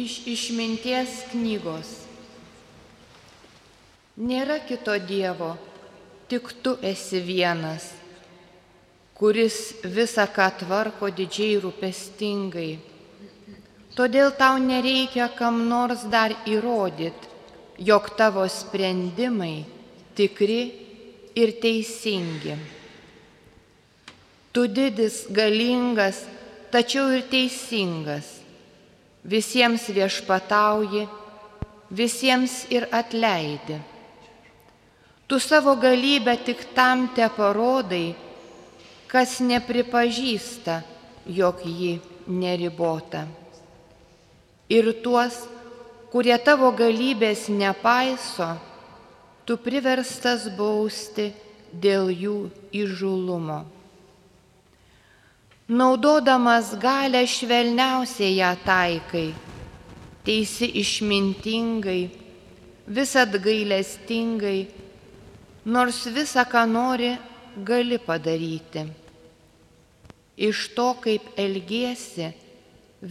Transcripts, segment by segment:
Iš išminties knygos. Nėra kito Dievo, tik tu esi vienas, kuris visą ką tvarko didžiai rūpestingai. Todėl tau nereikia kam nors dar įrodyti, jog tavo sprendimai tikri ir teisingi. Tu didis, galingas, tačiau ir teisingas. Visiems viešpatauji, visiems ir atleidi. Tu savo galybę tik tam te parodai, kas nepripažįsta, jog ji neribota. Ir tuos, kurie tavo galybės nepaiso, tu priverstas bausti dėl jų įžulumo. Naudodamas galę švelniausiai ją taikai, teisi išmintingai, visat gailestingai, nors visą, ką nori, gali padaryti. Iš to, kaip elgiesi,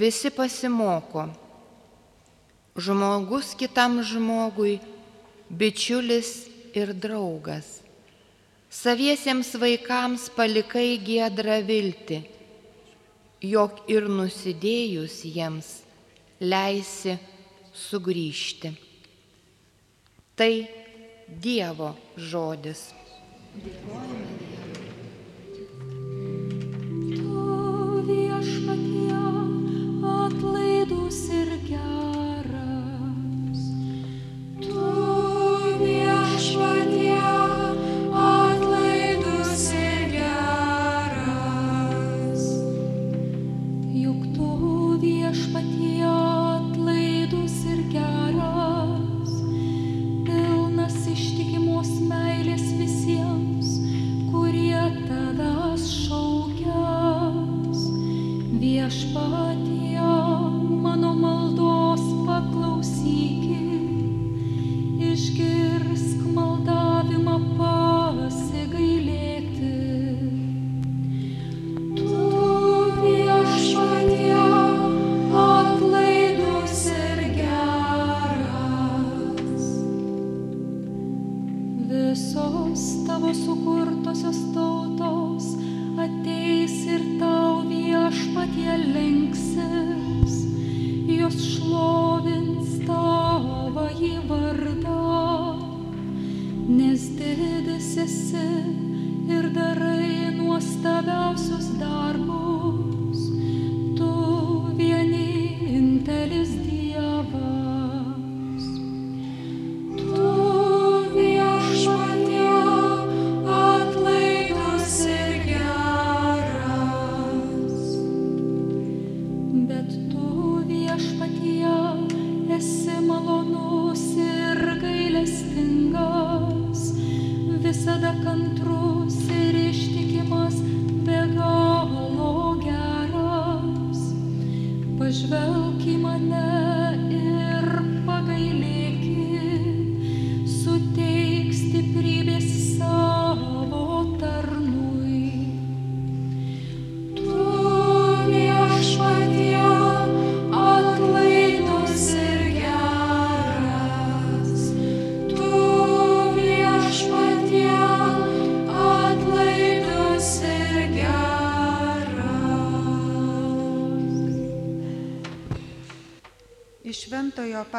visi pasimoko. Žmogus kitam žmogui bičiulis ir draugas. Saviesiems vaikams palikai giedrą viltį, jog ir nusidėjus jiems leisi sugrįžti. Tai Dievo žodis. Dėkojame Dievui.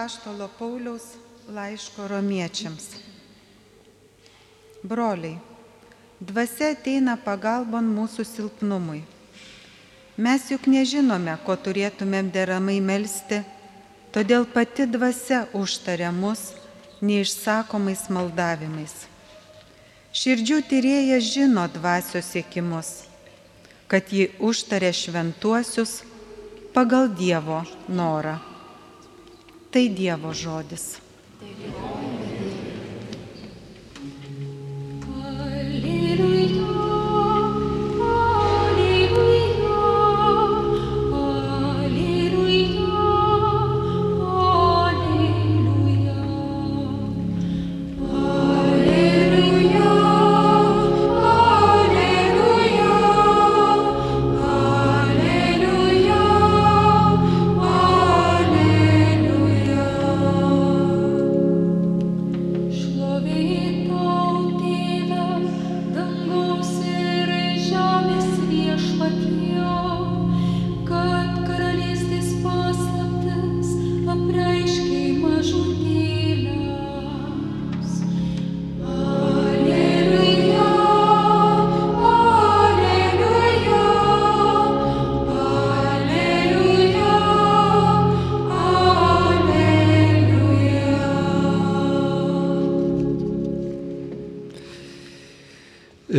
Šventojo Paštalo Pauliaus laiško romiečiams. Broliai, dvasia ateina pagalbon mūsų silpnumui. Mes juk nežinome, ko turėtumėm deramai melstį, todėl pati dvasia užtaria mus neišsakomais maldavimais. Širdžių tyrėjas žino dvasios siekimus, kad ji užtaria šventuosius pagal Dievo norą. Tai Dievo žodis. Alleluia,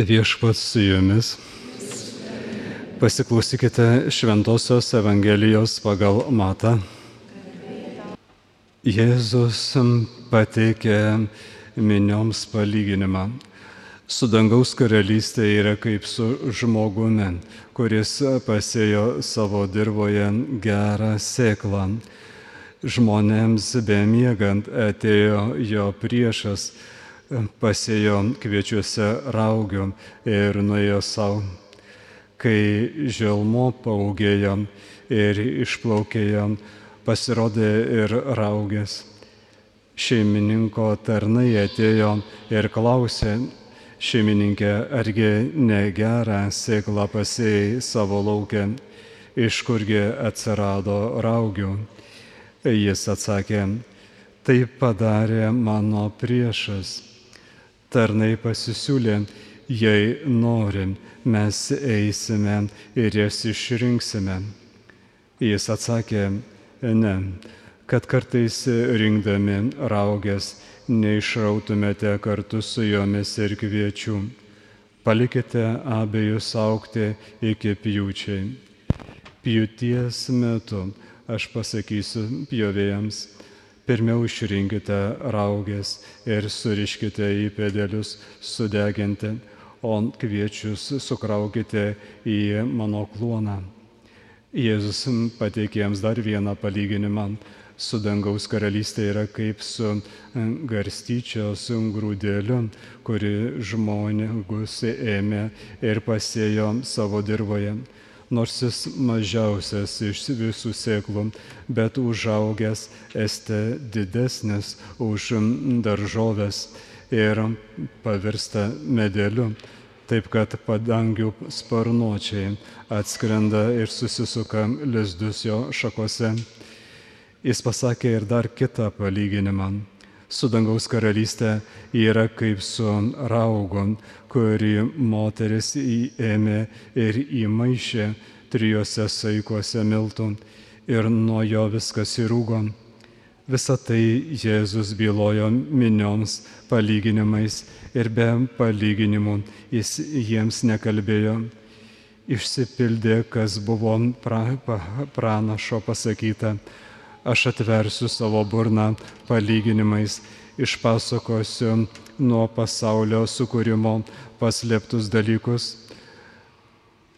Viešpats su jumis. Pasiklausykite Šventojios Evangelijos pagal Matą. Jėzus pateikė minioms palyginimą. Su dangaus karalystė yra kaip su žmogumi, kuris pasėjo savo dirboje gerą sėklą. Žmonėms bemiegant atėjo jo priešas, pasėjo kviečiuose raugių ir nuėjo savo. Kai želmo paugėjo ir išplaukėjo, pasirodė ir raugės. Šeimininko tarnai atėjo ir klausė, šeimininkė, argi negerą sėklą pasėjai savo laukia, iš kurgi atsirado raugių. Jis atsakė, tai padarė mano priešas. Tarnai pasisiūlė, jei norim, mes eisime ir jas išrinksime. Jis atsakė, ne, kad kartais rinkdami raugės neišrautumėte kartu su jomis ir kviečių. Palikite abejus aukti iki pjūčiai. Pjūties metu aš pasakysiu pjovėjams, pirmiau išrinkite raugės ir suriškite į pedelius sudeginti, o kviečius sukraukite į mano kluoną. Jėzus pateikė jiems dar vieną palyginimą. Su dangaus karalystė yra kaip su garstyčios grūdėliu, kuri žmogus ėmė ir pasėjo savo dirboje nors jis mažiausias iš visų sėklų, bet užaugęs este didesnis už daržovės ir pavirsta medeliu, taip kad padangių sparnuočiai atskrenda ir susisuka lizdus jo šakose. Jis pasakė ir dar kitą palyginimą su dangaus karalystė yra kaip su raugu, kurį moteris įėmė ir įmaišė trijose saikuose miltų ir nuo jo viskas įrūgo. Visą tai Jėzus bylojo minioms palyginimais ir be palyginimų jis jiems nekalbėjo. Išsipildė, kas buvo pra, pa, pranašo pasakyta aš atversiu savo burną palyginimais, išpasakosiu nuo pasaulio sukūrimo paslėptus dalykus.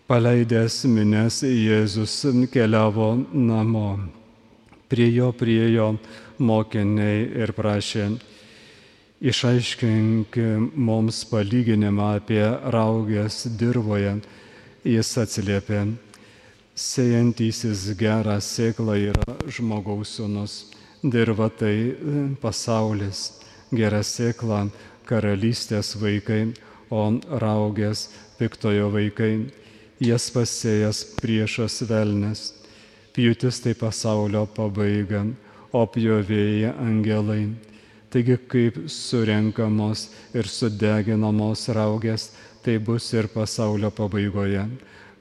Paleidęs minės Jėzus keliavo namo. Prie jo priejo mokiniai ir prašė, išaiškink mums palyginimą apie raugės dirboje. Jis atsiliepė, Sėjantysis gerą sėklą yra žmogaus sūnus, dirba tai pasaulis, gera sėkla karalystės vaikai, o raugės piktojo vaikai, jas pasėjas priešas velnes, pjūtis tai pasaulio pabaiga, o pjovėjai angelai. Taigi kaip surenkamos ir sudeginamos raugės, tai bus ir pasaulio pabaigoje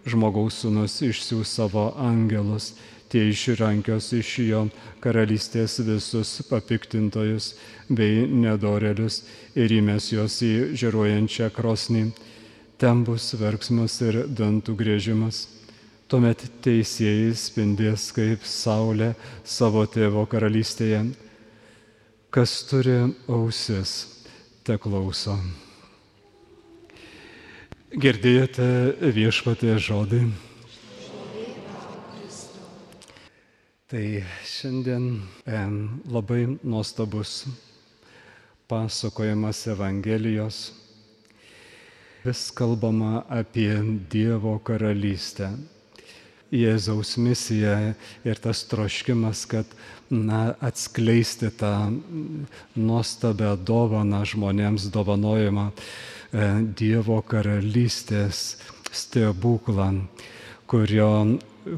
žmogaus sūnus išsiūs savo angelus, tie išrankios iš jo karalystės visus papiktintojus bei nedorelius ir įmes juos į žiruojančią krosnį. Ten bus verksmas ir dantų grėžimas. Tuomet teisėjai spindės kaip saulė savo tėvo karalystėje. Kas turi ausis, te klauso. Girdėjote viešpatė žodį. Tai šiandien e, labai nuostabus pasakojimas Evangelijos. Vis kalbama apie Dievo karalystę. Jėzaus misija ir tas troškimas, kad na, atskleisti tą nuostabę dovaną žmonėms dovanojimą E, Dievo karalystės stebuklą, kurio,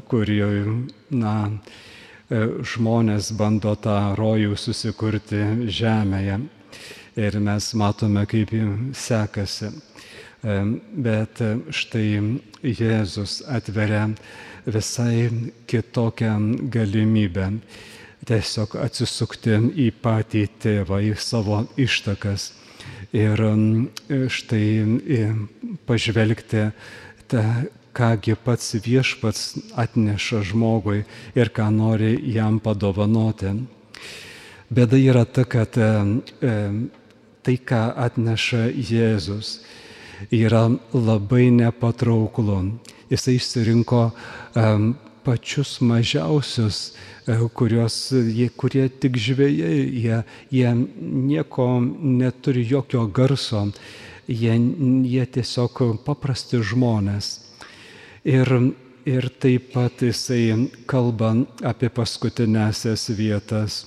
kurio na, e, žmonės bando tą rojų susikurti žemėje. Ir mes matome, kaip sekasi. Bet štai Jėzus atveria visai kitokią galimybę tiesiog atsisukti į patį tėvą, į savo ištakas ir štai pažvelgti tą, kągi pats viešpats atneša žmogui ir ką nori jam padovanoti. Bėda yra ta, kad e, tai, ką atneša Jėzus, yra labai nepatrauklu. Jisai išsirinko um, pačius mažiausius, e, kurios, jie, kurie tik žvėjai, jie, jie nieko neturi jokio garso, jie, jie tiesiog paprasti žmonės. Ir, ir taip pat jisai kalba apie paskutinėsias vietas.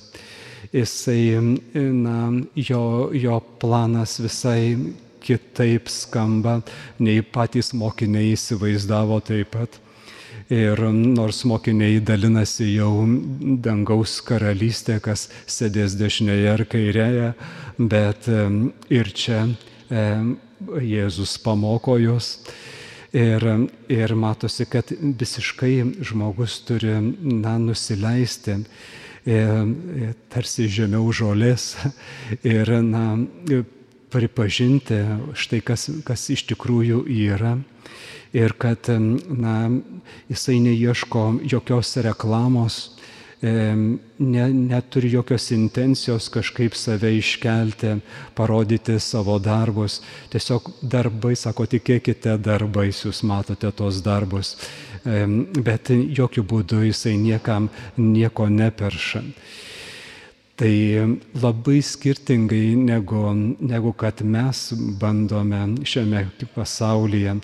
Jisai, na, jo, jo planas visai kitaip skamba, nei patys mokiniai įsivaizdavo taip pat. Ir nors mokiniai dalinasi jau dangaus karalystė, kas sėdės dešinėje ar kairėje, bet ir čia Jėzus pamoko juos. Ir, ir matosi, kad visiškai žmogus turi na, nusileisti tarsi žemiau žolės ir na, pripažinti štai kas, kas iš tikrųjų yra ir kad na, jisai neieško jokios reklamos, ne, neturi jokios intencijos kažkaip save iškelti, parodyti savo darbus. Tiesiog darbai, sako, tikėkite darbais, jūs matote tos darbus, bet jokių būdų jisai niekam nieko neperša. Tai labai skirtingai negu, negu kad mes bandome šiame pasaulyje,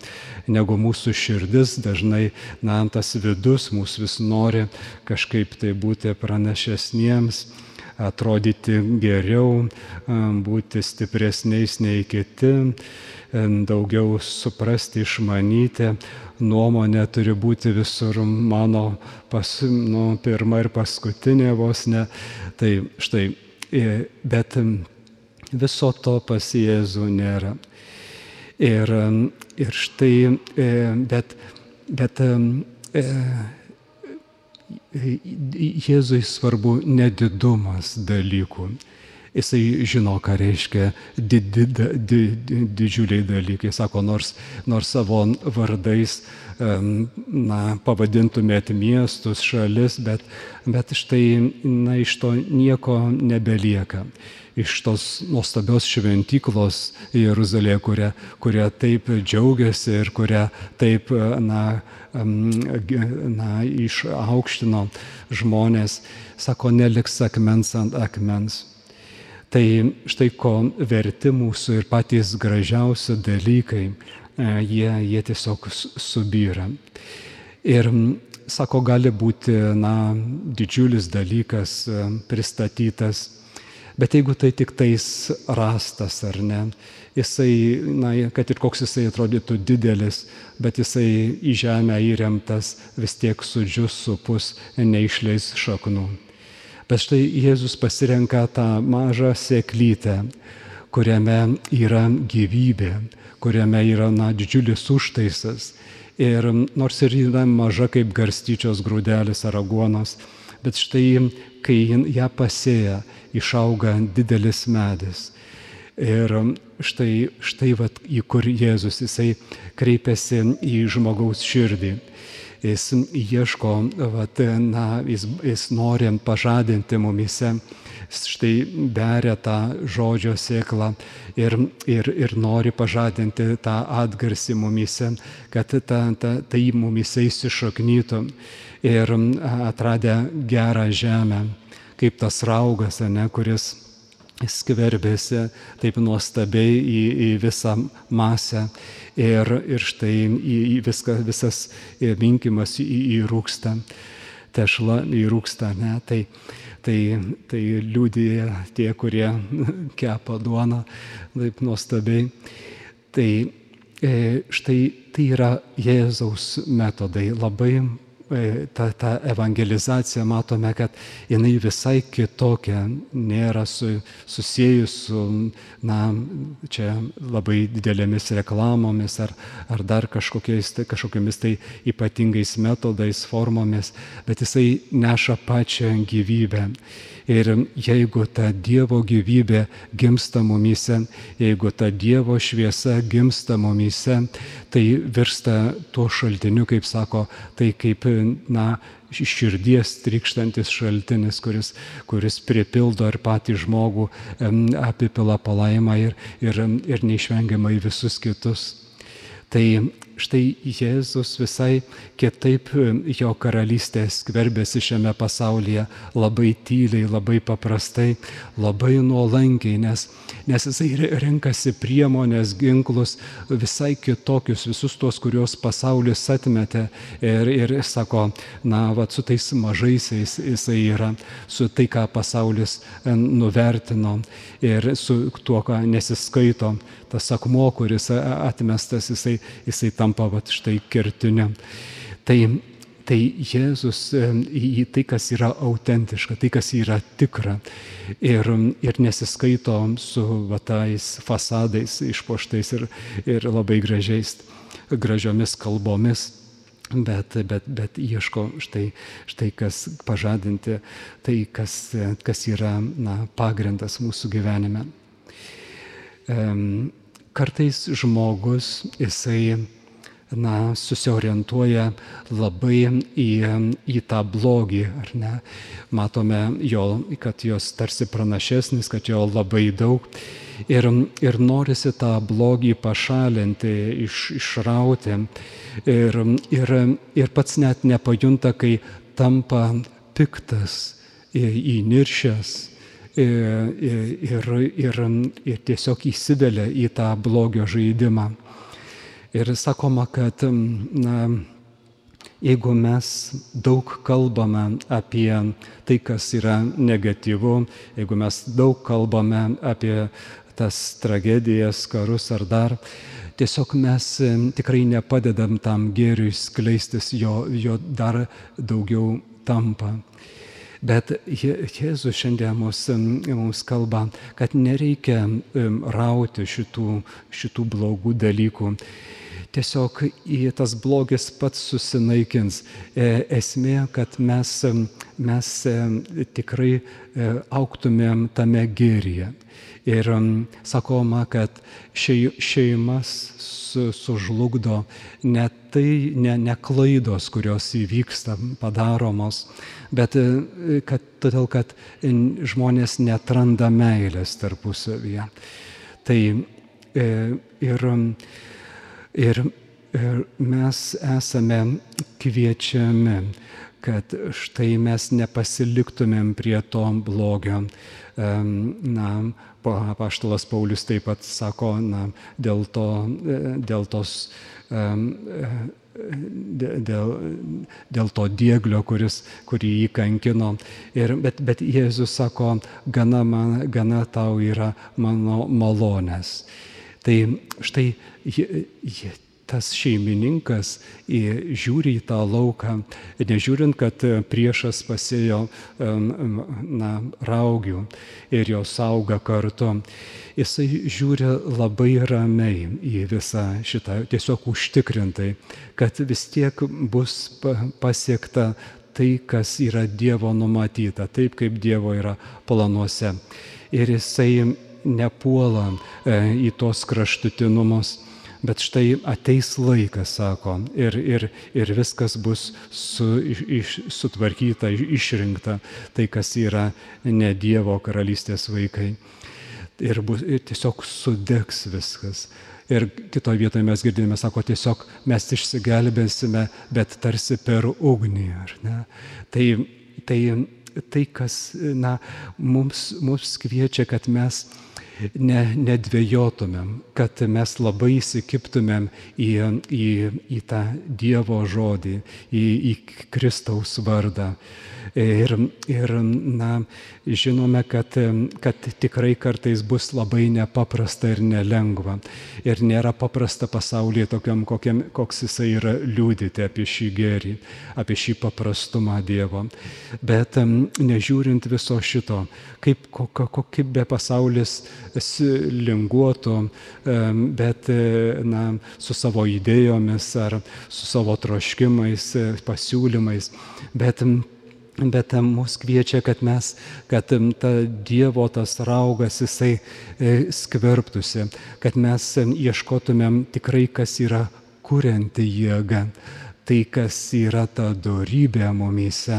negu mūsų širdis. Dažnai, na, tas vidus mūsų vis nori kažkaip tai būti pranašesniems atrodyti geriau, būti stipresniais nei kiti, daugiau suprasti, išmanyti, nuomonė turi būti visur mano pas, nu, pirma ir paskutinė vos ne. Tai štai, bet viso to pas Jėzų nėra. Ir, ir štai, bet, bet Jėzui svarbu nedidumas dalykų. Jisai žino, ką reiškia did, did, did, didžiuliai dalykai. Sako, nors, nors savo vardais na, pavadintumėt miestus, šalis, bet, bet štai na, iš to nieko nebelieka. Iš tos nuostabios šventyklos Jeruzalėje, kuria, kuria taip džiaugiasi ir kuria taip na, na, išaukštino žmonės, sako, neliks akmens ant akmens. Tai štai ko verti mūsų ir patys gražiausi dalykai, e, jie, jie tiesiog subyra. Ir sako, gali būti na, didžiulis dalykas e, pristatytas, bet jeigu tai tik tais rastas ar ne, jisai, na, kad ir koks jisai atrodytų didelis, bet jisai į žemę įremtas vis tiek sudžius, supus, neišleis šaknų. Bet štai Jėzus pasirenka tą mažą sėklytę, kuriame yra gyvybė, kuriame yra na, didžiulis užtaisas. Ir nors ir yra maža kaip garstyčios grūdelis ar aguonos, bet štai kai ją pasėja, išauga didelis medis. Ir štai, štai vat, į kur Jėzus jisai kreipiasi į žmogaus širdį jis ieško, vat, na, jis, jis nori pažadinti mumise, štai beria tą žodžio sėklą ir, ir, ir nori pažadinti tą atgarsį mumise, kad ta, ta, tai mumise įsišaknytų ir atradę gerą žemę, kaip tas raugas, ne, kuris skverbėsi taip nuostabiai į, į visą masę. Ir, ir štai į, į viską, visas minkimas į, įrūksta, tešla įrūksta, ne, tai, tai, tai liūdėja tie, kurie kepa duoną taip nuostabiai. Tai e, štai tai yra Jėzaus metodai, labai E, ta, ta evangelizacija matome, kad jinai visai kitokia, nėra su, susijęs su, na, čia labai didelėmis reklamomis ar, ar dar kažkokiais, tai, kažkokiamis tai ypatingais metodais, formomis, bet jisai neša pačią gyvybę. Ir jeigu ta Dievo gyvybė gimsta mumyse, jeigu ta Dievo šviesa gimsta mumyse, tai virsta tuo šaltiniu, kaip sako, tai kaip, na, širdies trykštantis šaltinis, kuris, kuris pripildo ir patį žmogų, apipila palaimą ir, ir, ir neišvengiamai visus kitus. Tai štai Jėzus visai kitaip jo karalystė skverbėsi šiame pasaulyje labai tyliai, labai paprastai, labai nuolankiai, nes, nes jisai renkasi priemonės, ginklus visai kitokius, visus tuos, kuriuos pasaulis atmetė. Ir, ir sako, na, va, su tais mažaisiais jisai yra, su tai, ką pasaulis nuvertino ir su tuo, ką nesiskaito, tas akmuo, kuris atmestas, jisai, jisai tampa va, štai kertiniu. Tai, tai Jėzus į tai, kas yra autentiška, tai, kas yra tikra ir, ir nesiskaito su va, tais fasadais išpoštais ir, ir labai gražiais, gražiomis kalbomis. Bet, bet, bet ieško štai, štai kas pažadinti, tai kas, kas yra na, pagrindas mūsų gyvenime. Kartais žmogus, jisai na, susiorientuoja labai į, į tą blogį, ar ne? Matome jo, kad jos tarsi pranašesnis, kad jo labai daug. Ir, ir norisi tą blogį pašalinti, iš, išrauti. Ir, ir, ir pats net nepajunta, kai tampa piktas, įniršęs ir, ir, ir, tiesiog įsivelia į tą blogio žaidimą. Ir sakoma, kad na, jeigu mes daug kalbame apie tai, kas yra negatyvu, jeigu mes daug kalbame apie tas tragedijas, karus ar dar, tiesiog mes tikrai nepadedam tam gėriui skleistis, jo, jo dar daugiau tampa. Bet Jėzus šiandien mums, mums kalba, kad nereikia rauti šitų, šitų blogų dalykų. Tiesiog į tas blogis pats susinaikins. E, esmė, kad mes, mes tikrai e, auktumėm tame gėryje. Ir sakoma, kad šeimas su, sužlugdo ne tai, ne, ne klaidos, kurios įvyksta, padaromos, bet e, kad, todėl, kad žmonės netranda meilės tarpusavyje. Tai ir, ir, ir mes esame kviečiami kad štai mes nepasiliktumėm prie to blogio. Na, paštalas Paulius taip pat sako, na, dėl, to, dėl tos dėl, dėl to dieglio, kuris, kurį jį kankino. Ir, bet, bet Jėzus sako, gana, man, gana tau yra mano malonės. Tai štai tas šeimininkas žiūri į tą lauką, nežiūrint, kad priešas pasėjo na, raugių ir jos auga kartu. Jisai žiūri labai ramiai į visą šitą, tiesiog užtikrintai, kad vis tiek bus pasiekta tai, kas yra Dievo numatyta, taip kaip Dievo yra planuose. Ir jisai nepuola e, į tos kraštutinumus bet štai ateis laikas, sako, ir, ir, ir viskas bus su, iš, sutvarkyta, išrinkta, tai kas yra ne Dievo karalystės vaikai. Ir, bus, ir tiesiog sudegs viskas. Ir kitoje vietoje mes girdime, sako, tiesiog mes išsigelbėsime, bet tarsi per ugnį. Tai, tai, tai, kas na, mums, mums kviečia, kad mes ne, nedvėjotumėm, kad mes labai įsikiptumėm į, į, į tą Dievo žodį, į, į Kristaus vardą. Ir, ir na, žinome, kad, kad tikrai kartais bus labai nepaprasta ir nelengva. Ir nėra paprasta pasaulyje tokiam, kokiam, koks jisai yra liūdėti apie šį gėrį, apie šį paprastumą Dievo. Bet nežiūrint viso šito, kaip, kaip be pasaulis linguotų, bet na, su savo idėjomis ar su savo troškimais, pasiūlymais, bet bet mus kviečia, kad mes, kad ta Dievo tas raugas jisai e, skverbtųsi, kad mes ieškotumėm tikrai, kas yra kurianti jėga. Tai, kas yra ta dorybė mumyse,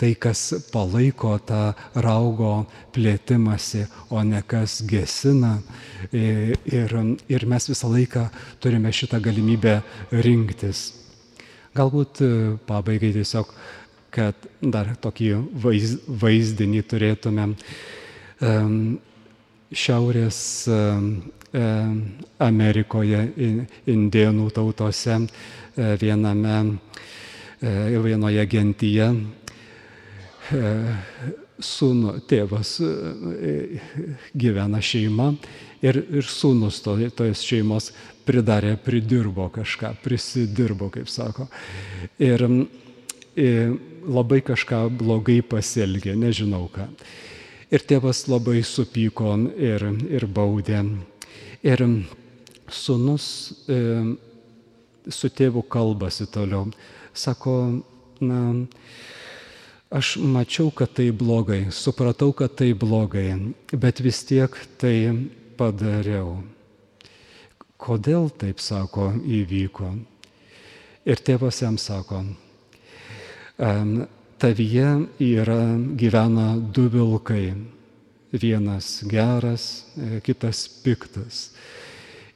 tai, kas palaiko tą raugo plėtimasi, o ne kas gesina. E, Ir, ir mes visą laiką turime šitą galimybę rinktis. Galbūt e, pabaigai tiesiog, kad dar tokį vaiz, vaizdinį turėtumėm. Šiaurės Amerikoje, in- indėnų tautose, e, viename, e, vienoje gentyje sūnų, tėvas e, gyvena šeima ir, ir sūnus to, tos šeimos pridarė, pridirbo kažką, prisidirbo, kaip sako. Ir e, labai kažką blogai pasielgė, nežinau ką. Ir tėvas labai supyko ir, ir baudė. Ir sūnus e, su tėvu kalbasi toliau. Sako, na, Aš mačiau, kad tai blogai, supratau, kad tai blogai, bet vis tiek tai padariau. Kodėl taip sako įvyko? Ir tėvas jam sako, "Em, tavyje yra, gyvena du vilkai. Vienas geras, e, kitas piktas.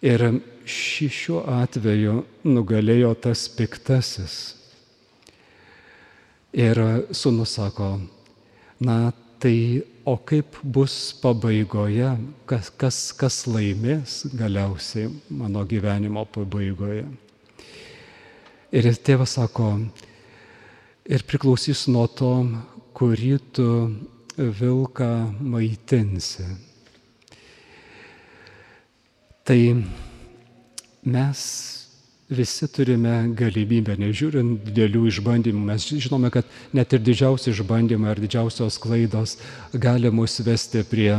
Ir ši, šiuo atveju nugalėjo tas piktasis. Ir sunus sako, na tai o kaip bus pabaigoje, kas, kas, kas laimės galiausiai mano gyvenimo pabaigoje. Ir tėvas sako, ir priklausys nuo to, kurį tu vilką maitinsi. Tai mes visi turime galimybę, nežiūrint didelių išbandymų. Mes žinome, kad net ir didžiausi išbandymai ar didžiausios klaidos gali mus vesti prie,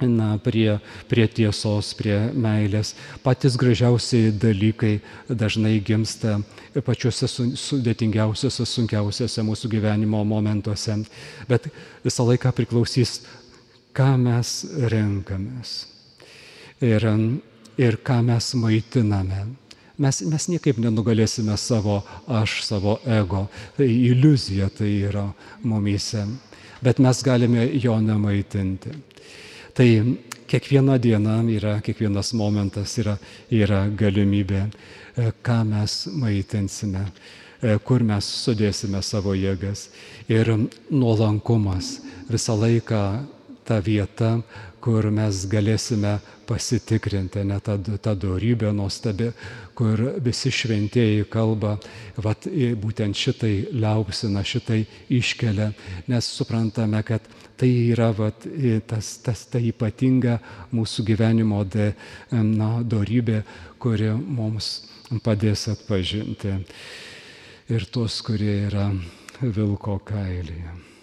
na, prie, prie tiesos, prie meilės. Patys gražiausiai dalykai dažnai gimsta pačiuose su- sudėtingiausiuose, sunkiausiuose mūsų gyvenimo momentuose. Bet visą laiką priklausys, ką mes renkamės ir, ir ką mes maitiname. Mes, mes niekaip nenugalėsime savo aš, savo ego. Tai iliuzija tai yra mumyse. Bet mes galime jo nemaitinti. Tai kiekviena diena yra, kiekvienas momentas yra, yra galimybė, e, ką mes maitinsime, e, kur mes sudėsime savo jėgas. Ir nuolankumas visą laiką ta vieta, kur mes galėsime pasitikrinti, ne ta, ta dorybė nuostabi, kur visi šventieji kalba, vat, būtent šitai liaupsina, šitai iškelia, nes suprantame, kad tai yra vat, tas, tas ta ypatinga mūsų gyvenimo de, na, dorybė, kuri mums padės atpažinti ir tuos, kurie yra vilko kailyje.